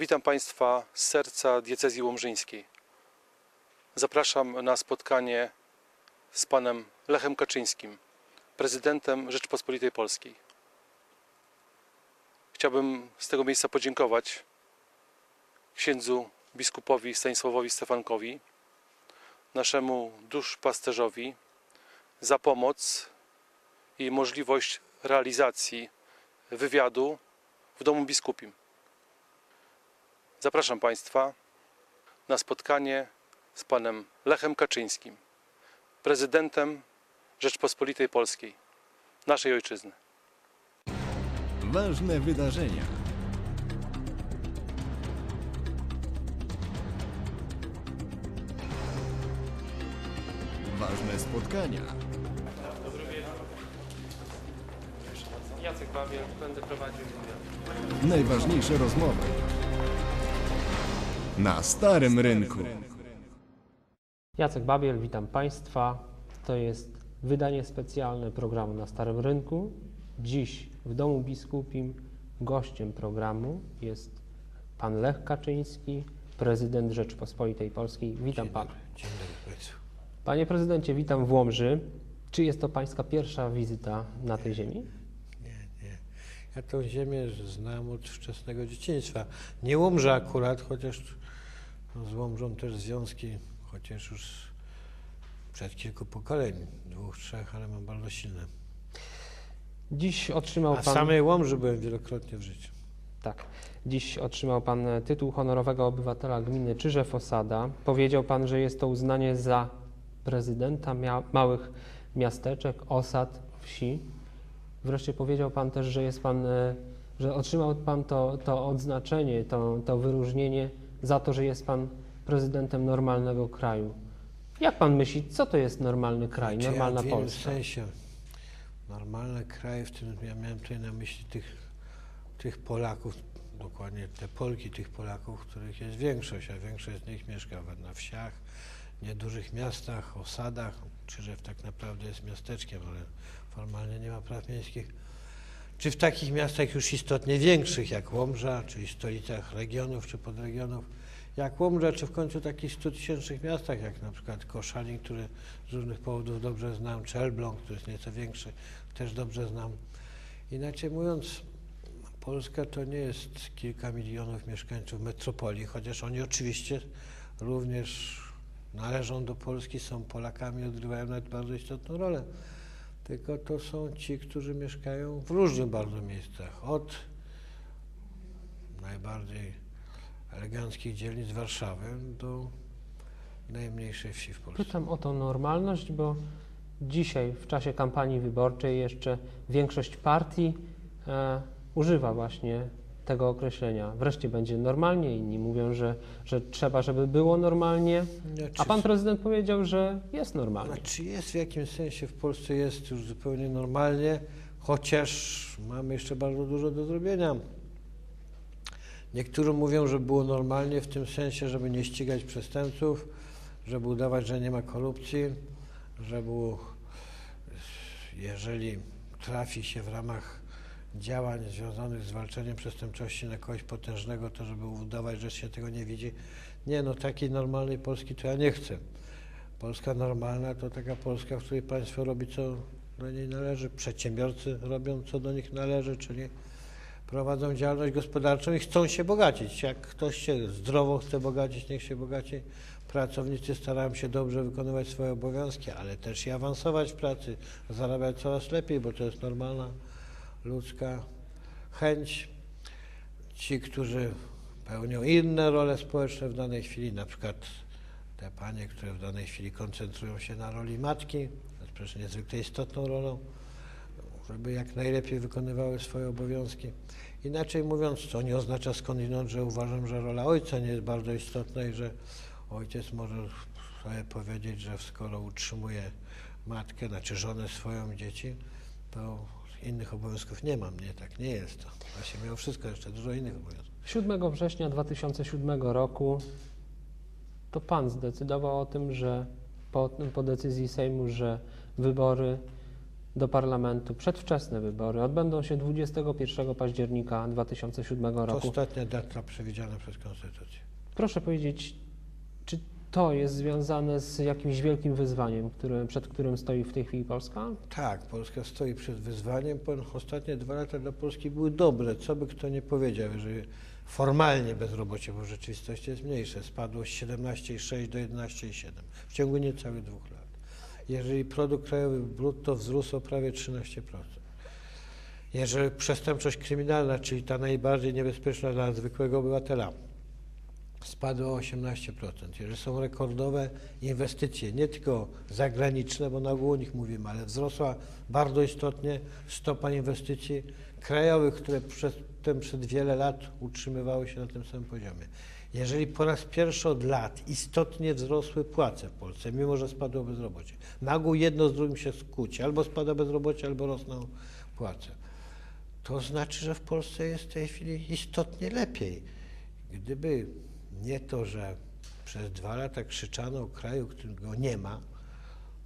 Witam Państwa z serca diecezji łomżyńskiej. Zapraszam na spotkanie z panem Lechem Kaczyńskim, prezydentem Rzeczpospolitej Polskiej. Chciałbym z tego miejsca podziękować księdzu biskupowi Stanisławowi Stefankowi, naszemu duszpasterzowi, za pomoc i możliwość realizacji wywiadu w Domu Biskupim. Zapraszam Państwa na spotkanie z panem Lechem Kaczyńskim, prezydentem Rzeczpospolitej Polskiej, naszej ojczyzny. Ważne wydarzenia. Ważne spotkania. Dobry wieczór. Jacek Bawiel, będę prowadził. Najważniejsze rozmowy. Na Starym Rynku. Jacek Babiel, witam Państwa. To jest wydanie specjalne programu na Starym Rynku. Dziś w Domu Biskupim gościem programu jest Pan Lech Kaczyński, prezydent Rzeczpospolitej Polskiej. Witam Pana. Dzień dobry Państwu. Panie prezydencie, witam w Łomży. Czy jest to Pańska pierwsza wizyta na tej ziemi? Nie, nie. Ja tą ziemię znam od wczesnego dzieciństwa. Nie Łomża akurat, chociaż no, z Łomżą też związki, chociaż już przed kilku pokoleń, dwóch, trzech, ale mam bardzo silne. Dziś otrzymał A Pan... w samej Łomży byłem wielokrotnie w życiu. Tak. Dziś otrzymał Pan tytuł honorowego obywatela gminy Czyżew Osada. Powiedział Pan, że jest to uznanie za prezydenta mia- małych miasteczek, osad, wsi. Wreszcie powiedział Pan też, że jest Pan, e, że otrzymał Pan to, to odznaczenie, to, to wyróżnienie za to, że jest Pan prezydentem normalnego kraju. Jak Pan myśli, co to jest normalny kraj, Znaczy, normalna ja w Polska? sensie normalne kraje, w tym ja miałem tutaj na myśli tych, tych Polaków, dokładnie te Polki tych Polaków, których jest większość, a większość z nich mieszka w- na wsiach, niedużych miastach, osadach. Czyżew tak naprawdę jest miasteczkiem, ale formalnie nie ma praw miejskich. Czy w takich miastach już istotnie większych, jak Łomża, czyli stolicach regionów czy podregionów, jak Łomża, czy w końcu takich 100-tysięcznych miastach, jak na przykład Koszalin, który z różnych powodów dobrze znam, czy Elbląg, który jest nieco większy, też dobrze znam. Inaczej mówiąc, Polska to nie jest kilka milionów mieszkańców metropolii, chociaż oni oczywiście również należą do Polski, są Polakami, odgrywają nawet bardzo istotną rolę. Tylko to są ci, którzy mieszkają w różnych bardzo miejscach. Od najbardziej eleganckich dzielnic Warszawy do najmniejszej wsi w Polsce. Pytam o tą normalność, bo dzisiaj w czasie kampanii wyborczej jeszcze większość partii e, używa właśnie tego określenia. Wreszcie będzie normalnie, inni mówią, że, że trzeba, żeby było normalnie, Znaczy, a pan prezydent powiedział, że jest normalnie. Znaczy jest w jakimś sensie w Polsce jest już zupełnie normalnie, chociaż mamy jeszcze bardzo dużo do zrobienia. Niektórzy mówią, że było normalnie w tym sensie, żeby nie ścigać przestępców, żeby udawać, że nie ma korupcji, że było, jeżeli trafi się w ramach działań związanych z walczeniem przestępczości na kogoś potężnego, to żeby udawać, że się tego nie widzi. Nie, no takiej normalnej Polski to ja nie chcę. Polska normalna to taka Polska, w której państwo robi co do niej należy, przedsiębiorcy robią co do nich należy, czyli prowadzą działalność gospodarczą i chcą się bogacić. Jak ktoś się zdrowo chce bogacić, niech się bogaci. Pracownicy starają się dobrze wykonywać swoje obowiązki, ale też i awansować w pracy, zarabiać coraz lepiej, bo to jest normalna ludzka chęć. Ci, którzy pełnią inne role społeczne w danej chwili, na przykład te panie, które w danej chwili koncentrują się na roli matki, to jest przecież niezwykle istotną rolą, żeby jak najlepiej wykonywały swoje obowiązki. Inaczej mówiąc, co nie oznacza skądinąd, że uważam, że rola ojca nie jest bardzo istotna i że ojciec może sobie powiedzieć, że skoro utrzymuje matkę, znaczy żonę swoją dzieci, to innych obowiązków nie mam. Nie, tak nie jest. To właśnie miał wszystko, jeszcze dużo innych obowiązków. 7 września 2007 roku to pan zdecydował o tym, że po, po decyzji Sejmu, że wybory do parlamentu, przedwczesne wybory odbędą się 21 października 2007 To roku. ostatnia data przewidziana przez Konstytucję. Proszę powiedzieć, czy to jest związane z jakimś wielkim wyzwaniem, które, przed którym stoi w tej chwili Polska? Tak, Polska stoi przed wyzwaniem. Ostatnie dwa lata dla Polski były dobre, co by kto nie powiedział, jeżeli formalnie bezrobocie, bo w rzeczywistości jest mniejsze, spadło z 17,6 do 11,7 w ciągu niecałych dwóch lat. Jeżeli produkt krajowy brutto wzrósł o prawie 13%. Jeżeli przestępczość kryminalna, czyli ta najbardziej niebezpieczna dla zwykłego obywatela, spadła o 18%. Jeżeli są rekordowe inwestycje, nie tylko zagraniczne, bo na ogół o nich mówimy, ale wzrosła bardzo istotnie stopa inwestycji krajowych, które przedtem przed wiele lat utrzymywały się na tym samym poziomie. Jeżeli po raz pierwszy od lat istotnie wzrosły płace w Polsce, mimo że spadło bezrobocie, na ogół jedno z drugim się skłóci, albo spada bezrobocie, albo rosną płace, to znaczy, że w Polsce jest w tej chwili istotnie lepiej. Gdyby nie to, że przez dwa lata krzyczano o kraju, którego nie ma,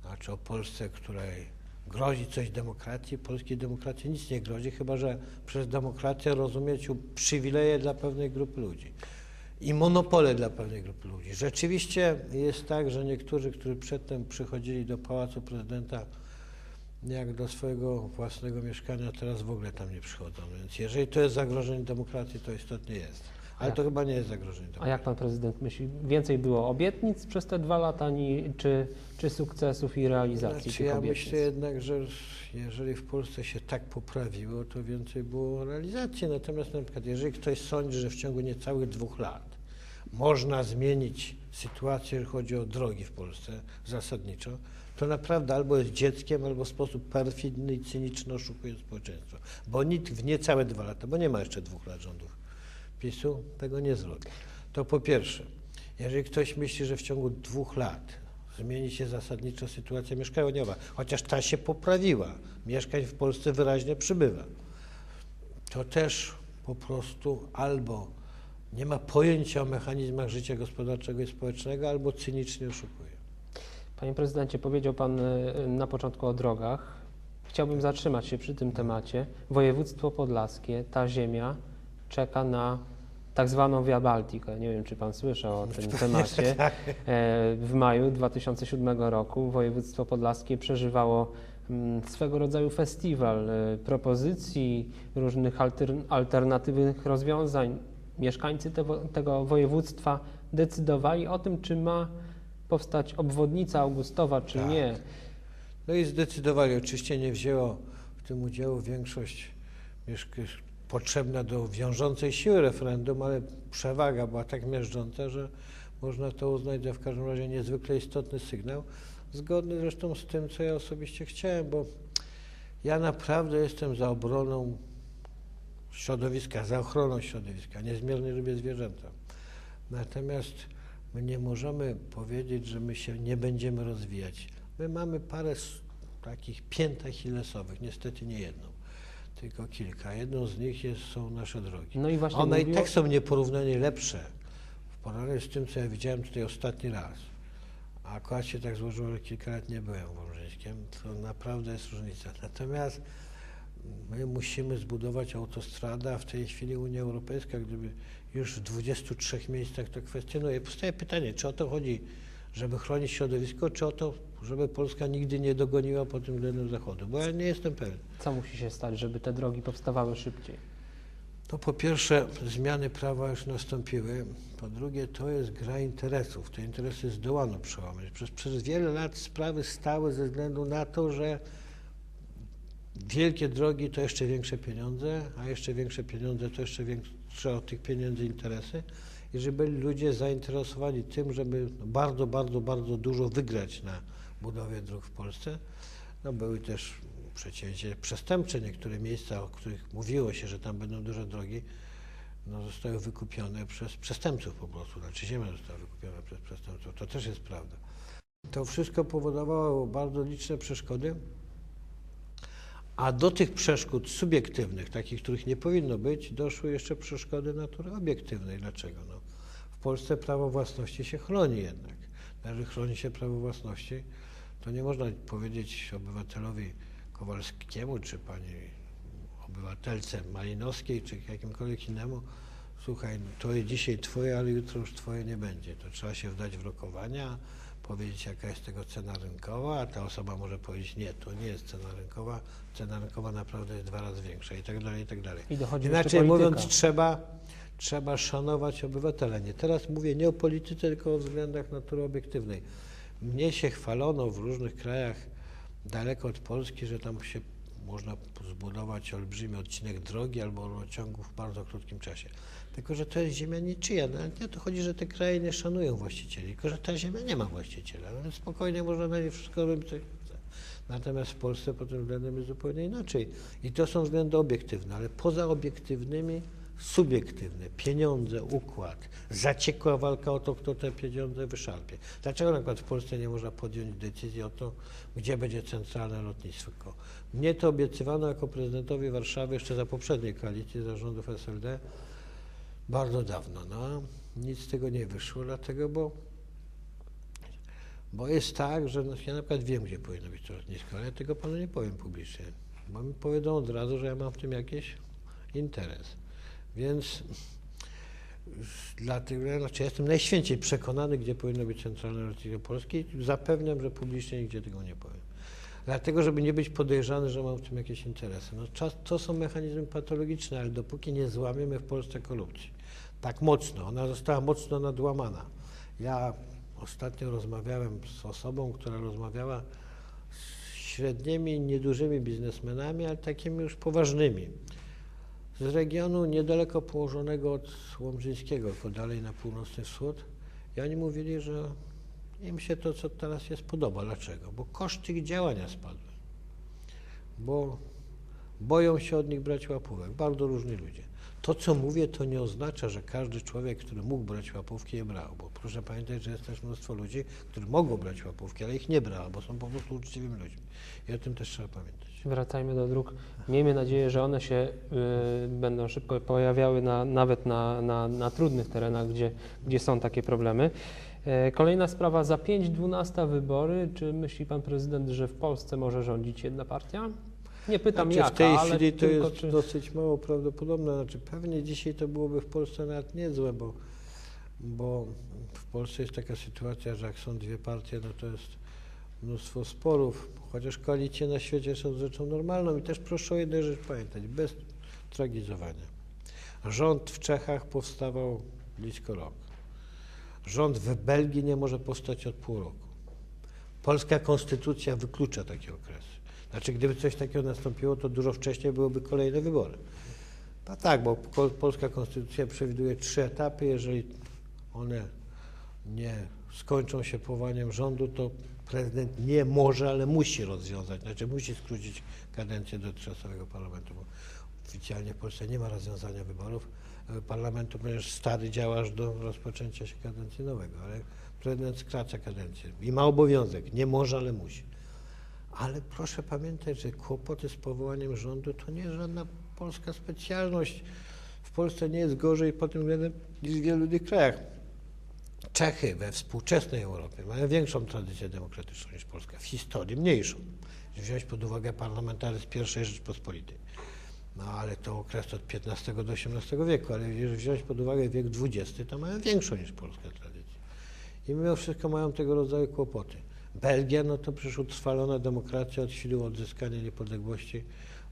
znaczy o Polsce, której grozi coś demokracji, polskiej demokracji nic nie grozi, chyba że przez demokrację rozumieć przywileje dla pewnej grupy ludzi i monopole dla pewnej grupy ludzi. Rzeczywiście jest tak, że niektórzy, którzy przedtem przychodzili do Pałacu Prezydenta jak do swojego własnego mieszkania, teraz w ogóle tam nie przychodzą. Więc jeżeli to jest zagrożenie demokracji, to istotnie jest. Ale jak- to chyba nie jest zagrożenie A jak pan prezydent myśli, więcej było obietnic przez te dwa lata, ni- czy, czy sukcesów i realizacji Znaczy, tych ja obietnic? myślę jednak, że jeżeli w Polsce się tak poprawiło, to więcej było realizacji. Natomiast na przykład, jeżeli ktoś sądzi, że w ciągu niecałych dwóch lat można zmienić sytuację, jeżeli chodzi o drogi w Polsce zasadniczo, to naprawdę albo jest dzieckiem, albo w sposób perfidny i cyniczny oszukuje społeczeństwo. Bo nikt w niecałe dwa lata, bo nie ma jeszcze dwóch lat rządów PiSu, tego nie zrobi. To po pierwsze, jeżeli ktoś myśli, że w ciągu dwóch lat zmieni się zasadniczo sytuacja mieszkaniowa, chociaż ta się poprawiła, mieszkań w Polsce wyraźnie przybywa, to też po prostu albo nie ma pojęcia o mechanizmach życia gospodarczego i społecznego, albo cynicznie oszukuje. Panie prezydencie, powiedział pan y, na początku o drogach. Chciałbym zatrzymać się przy tym temacie. Województwo podlaskie, ta ziemia czeka na tak zwaną Via Baltica. Nie wiem, czy pan słyszał o tym temacie. E, W maju 2007 roku województwo podlaskie przeżywało mm, swego rodzaju festiwal e, propozycji, różnych alter, alternatywnych rozwiązań. Mieszkańcy tego, województwa decydowali o tym, czy ma powstać obwodnica Augustowa, czy Tak. nie. No i zdecydowali, oczywiście nie wzięło w tym udziału większość mieszk- potrzebna do wiążącej siły referendum, ale przewaga była tak miażdżąca, że można to uznać za w każdym razie niezwykle istotny sygnał, zgodny zresztą z tym, co ja osobiście chciałem, bo ja naprawdę jestem za obroną środowiska, za ochroną środowiska, niezmiernie lubię zwierzęta. Natomiast my nie możemy powiedzieć, że my się nie będziemy rozwijać. My mamy parę takich pięt achillesowych, niestety nie jedną, tylko kilka. Jedną z nich jest, są nasze drogi. No i właśnie One i mówiło- tak są nieporównanie lepsze w porównaniu z tym, co ja widziałem tutaj ostatni raz. A akurat się tak złożyło, że kilka lat nie byłem Wążyńskiem, to naprawdę jest różnica. Natomiast my musimy zbudować autostradę, a w tej chwili Unia Europejska, gdyby już w 23 miejscach to kwestionuje. Powstaje pytanie, czy o to chodzi, żeby chronić środowisko, czy o to, żeby Polska nigdy nie dogoniła pod tym względem Zachodu, bo ja nie jestem pewien. Co musi się stać, żeby te drogi powstawały szybciej? To po pierwsze zmiany prawa już nastąpiły, po drugie to jest gra interesów. Te interesy zdołano przełamać. Przez, przez wiele lat sprawy stały ze względu na to, że wielkie drogi to jeszcze większe pieniądze, a jeszcze większe pieniądze to jeszcze większe od tych pieniędzy interesy. I że byli ludzie zainteresowani tym, żeby bardzo, bardzo, bardzo dużo wygrać na budowie dróg w Polsce. No były też przecięcie przestępcze. Niektóre miejsca, o których mówiło się, że tam będą duże drogi, no zostały wykupione przez przestępców po prostu. Znaczy ziemia została wykupiona przez przestępców. To też jest prawda. To wszystko powodowało bardzo liczne przeszkody. A do tych przeszkód subiektywnych, takich, których nie powinno być, doszły jeszcze przeszkody natury obiektywnej. Dlaczego? No, w Polsce prawo własności się chroni jednak. Jeżeli chroni się prawo własności, to nie można powiedzieć obywatelowi Kowalskiemu, czy pani obywatelce Malinowskiej, czy jakimkolwiek innemu, słuchaj, to jest dzisiaj twoje, ale jutro już twoje nie będzie. To trzeba się wdać w rokowania, powiedzieć jaka jest tego cena rynkowa, a ta osoba może powiedzieć nie, to nie jest cena rynkowa, cena rynkowa naprawdę jest dwa razy większa i tak dalej, i tak dalej. I Inaczej mówiąc, trzeba, trzeba szanować obywatela. Nie teraz mówię nie o polityce, tylko o względach natury obiektywnej. Mnie się chwalono w różnych krajach daleko od Polski, że tam się można zbudować olbrzymi odcinek drogi albo rurociągu w bardzo krótkim czasie. Tylko, że to jest ziemia niczyja. No, nie to chodzi, że te kraje nie szanują właścicieli, tylko, że ta ziemia nie ma właściciela. No, spokojnie można na niej wszystko robić, co chce. Natomiast w Polsce pod tym względem jest zupełnie inaczej. I to są względy obiektywne, ale poza obiektywnymi subiektywne, pieniądze, układ, zaciekła walka o to, kto te pieniądze wyszarpie. Dlaczego na przykład w Polsce nie można podjąć decyzji o to, gdzie będzie centralne lotnisko? Mnie to obiecywano jako prezydentowi Warszawy jeszcze za poprzedniej koalicji zarządów SLD bardzo dawno. No, nic z tego nie wyszło, dlatego, bo, bo jest tak, że no, ja na przykład wiem, gdzie powinno być to lotnisko, ale ja tego panu nie powiem publicznie, bo mi powiedzą od razu, że ja mam w tym jakiś interes. Więc dlatego, znaczy ja jestem najświęciej przekonany, gdzie powinno być centralne lotnisko Polskie zapewniam, że publicznie nigdzie tego nie powiem. Dlatego, żeby nie być podejrzany, że mam w tym jakieś interesy. No, to są mechanizmy patologiczne, ale dopóki nie złamiemy w Polsce korupcji, tak mocno, ona została mocno nadłamana. Ja ostatnio rozmawiałem z osobą, która rozmawiała z średnimi, niedużymi biznesmenami, ale takimi już poważnymi. Z regionu niedaleko położonego od Łomżyńskiego, tylko dalej na północny wschód. I oni mówili, że im się to, co teraz jest, podoba. Dlaczego? Bo koszty ich działania spadły. Bo boją się od nich brać łapówek. Bardzo różni ludzie. To, co mówię, to nie oznacza, że każdy człowiek, który mógł brać łapówki, je brał. Bo proszę pamiętać, że jest też mnóstwo ludzi, którzy mogą brać łapówki, ale ich nie brał, bo są po prostu uczciwymi ludźmi. I o tym też trzeba pamiętać. Wracajmy do dróg. Miejmy nadzieję, że one się y, będą szybko pojawiały na, nawet na, na, na trudnych terenach, gdzie, gdzie są takie problemy. E, Kolejna sprawa, za 5-12 wybory. Czy myśli pan prezydent, że w Polsce może rządzić jedna partia? Nie pytam Znaczy, jaka, w tej chwili to tylko jest czy... dosyć mało prawdopodobne. Znaczy, pewnie dzisiaj to byłoby w Polsce nawet niezłe, bo, bo w Polsce jest taka sytuacja, że jak są dwie partie, no to jest mnóstwo sporów, chociaż koalicje na świecie są rzeczą normalną i też proszę o jednej rzecz pamiętać, bez tragizowania. Rząd w Czechach powstawał blisko rok. Rząd w Belgii nie może powstać od pół roku. Polska konstytucja wyklucza takie okresy. Znaczy, gdyby coś takiego nastąpiło, to dużo wcześniej byłyby kolejne wybory. No tak, bo pol- polska konstytucja przewiduje trzy etapy. Jeżeli one nie skończą się powołaniem rządu, to prezydent nie może, ale musi rozwiązać, znaczy musi skrócić kadencję dotychczasowego parlamentu, bo oficjalnie w Polsce nie ma rozwiązania wyborów e, parlamentu, ponieważ stary działa aż do rozpoczęcia się kadencji nowego, ale prezydent skraca kadencję i ma obowiązek, nie może, ale musi. Ale proszę pamiętać, że kłopoty z powołaniem rządu to nie jest żadna polska specjalność. W Polsce nie jest gorzej pod tym względem niż w wielu innych krajach. Czechy we współczesnej Europie mają większą tradycję demokratyczną niż Polska, w historii mniejszą. Wziąć pod uwagę parlamentaryzm I Rzeczpospolitej. No ale to okres od XV do XVIII wieku, ale jeżeli wziąć pod uwagę wiek XX, to mają większą niż Polska tradycję. I mimo wszystko mają tego rodzaju kłopoty. Belgia, no to przecież utrwalona demokracja od chwili odzyskania niepodległości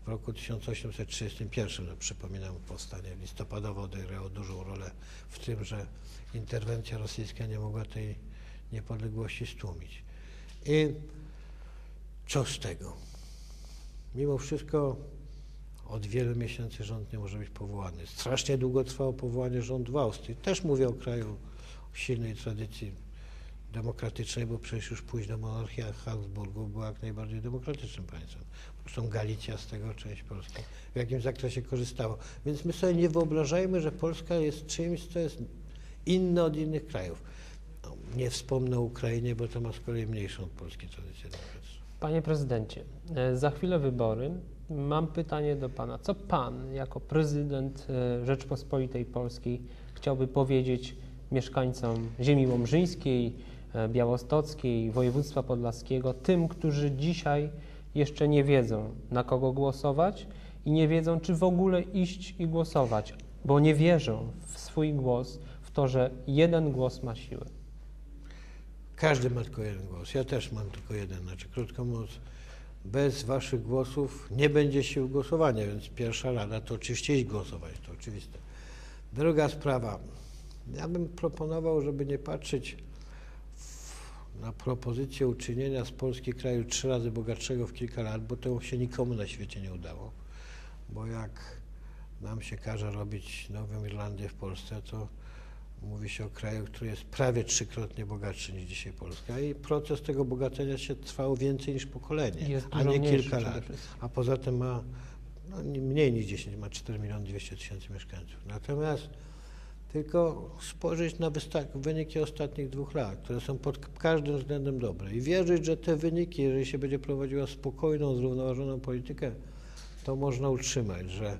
w roku 1831. No, przypominam, powstanie listopadowe odegrało dużą rolę w tym, że interwencja rosyjska nie mogła tej niepodległości stłumić. I co z tego? Mimo wszystko od wielu miesięcy rząd nie może być powołany. Strasznie długo trwało powołanie rządu w Austrii. Też mówię o kraju silnej tradycji demokratycznej, bo przecież już późno monarchia Habsburgów była jak najbardziej demokratycznym państwem. Zresztą Galicja z tego, część Polski, w jakim zakresie korzystało. Więc my sobie nie wyobrażajmy, że Polska jest czymś, co jest inne od innych krajów. No, nie wspomnę o Ukrainie, bo to ma z kolei mniejszą od Polski tradycję demokratyczną. Panie prezydencie, e, za chwilę wybory. Mam pytanie do pana. Co pan, jako prezydent e, Rzeczpospolitej Polskiej, chciałby powiedzieć mieszkańcom ziemi łomżyńskiej, białostockiej, województwa podlaskiego, tym, którzy dzisiaj jeszcze nie wiedzą, na kogo głosować i nie wiedzą, czy w ogóle iść i głosować, bo nie wierzą w swój głos, w to, że jeden głos ma siłę. Każdy ma tylko jeden głos. Ja też mam tylko jeden. Znaczy, krótko mówiąc, bez waszych głosów nie będzie sił głosowania, więc pierwsza rada to oczywiście iść głosować, to oczywiste. Druga sprawa. Ja bym proponował, żeby nie patrzeć na propozycję uczynienia z Polski kraju trzy razy bogatszego w kilka lat, bo to się nikomu na świecie nie udało. Bo jak nam się każe robić Nową Irlandię w Polsce, to Mówi się o kraju, który jest prawie trzykrotnie bogatszy niż dzisiaj Polska i proces tego bogacenia się trwał więcej niż pokolenie, Jest a nie kilka lat. A poza tym ma no, nie- mniej niż 10, ma 4 miliony 200 tysięcy mieszkańców. Natomiast tylko spojrzeć na wyniki ostatnich dwóch lat, które są pod każdym względem dobre i wierzyć, że te wyniki, jeżeli się będzie prowadziła spokojną, zrównoważoną politykę, to można utrzymać, że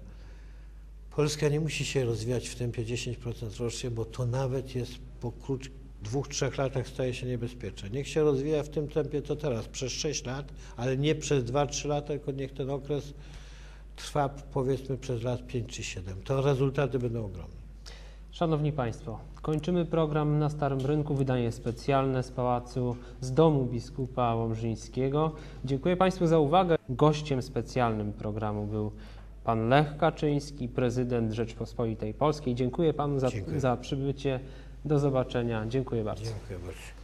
Polska nie musi się rozwijać w tempie 10% rocznie, bo to nawet jest po krót- dwóch, trzech latach staje się niebezpieczne. Niech się rozwija w tym tempie co teraz, przez 6 lat, ale nie przez 2-3 lata, tylko niech ten okres trwa powiedzmy przez lat 5 czy 7. To rezultaty będą ogromne. Szanowni Państwo, kończymy program na Starym Rynku, wydanie specjalne z Pałacu, z Domu Biskupa Łomżyńskiego. Dziękuję Państwu za uwagę. Gościem specjalnym programu był Pan Lech Kaczyński, prezydent Rzeczpospolitej Polskiej. Dziękuję Panu za, Dziękuję. za przybycie. Do zobaczenia. Dziękuję bardzo. Dziękuję bardzo.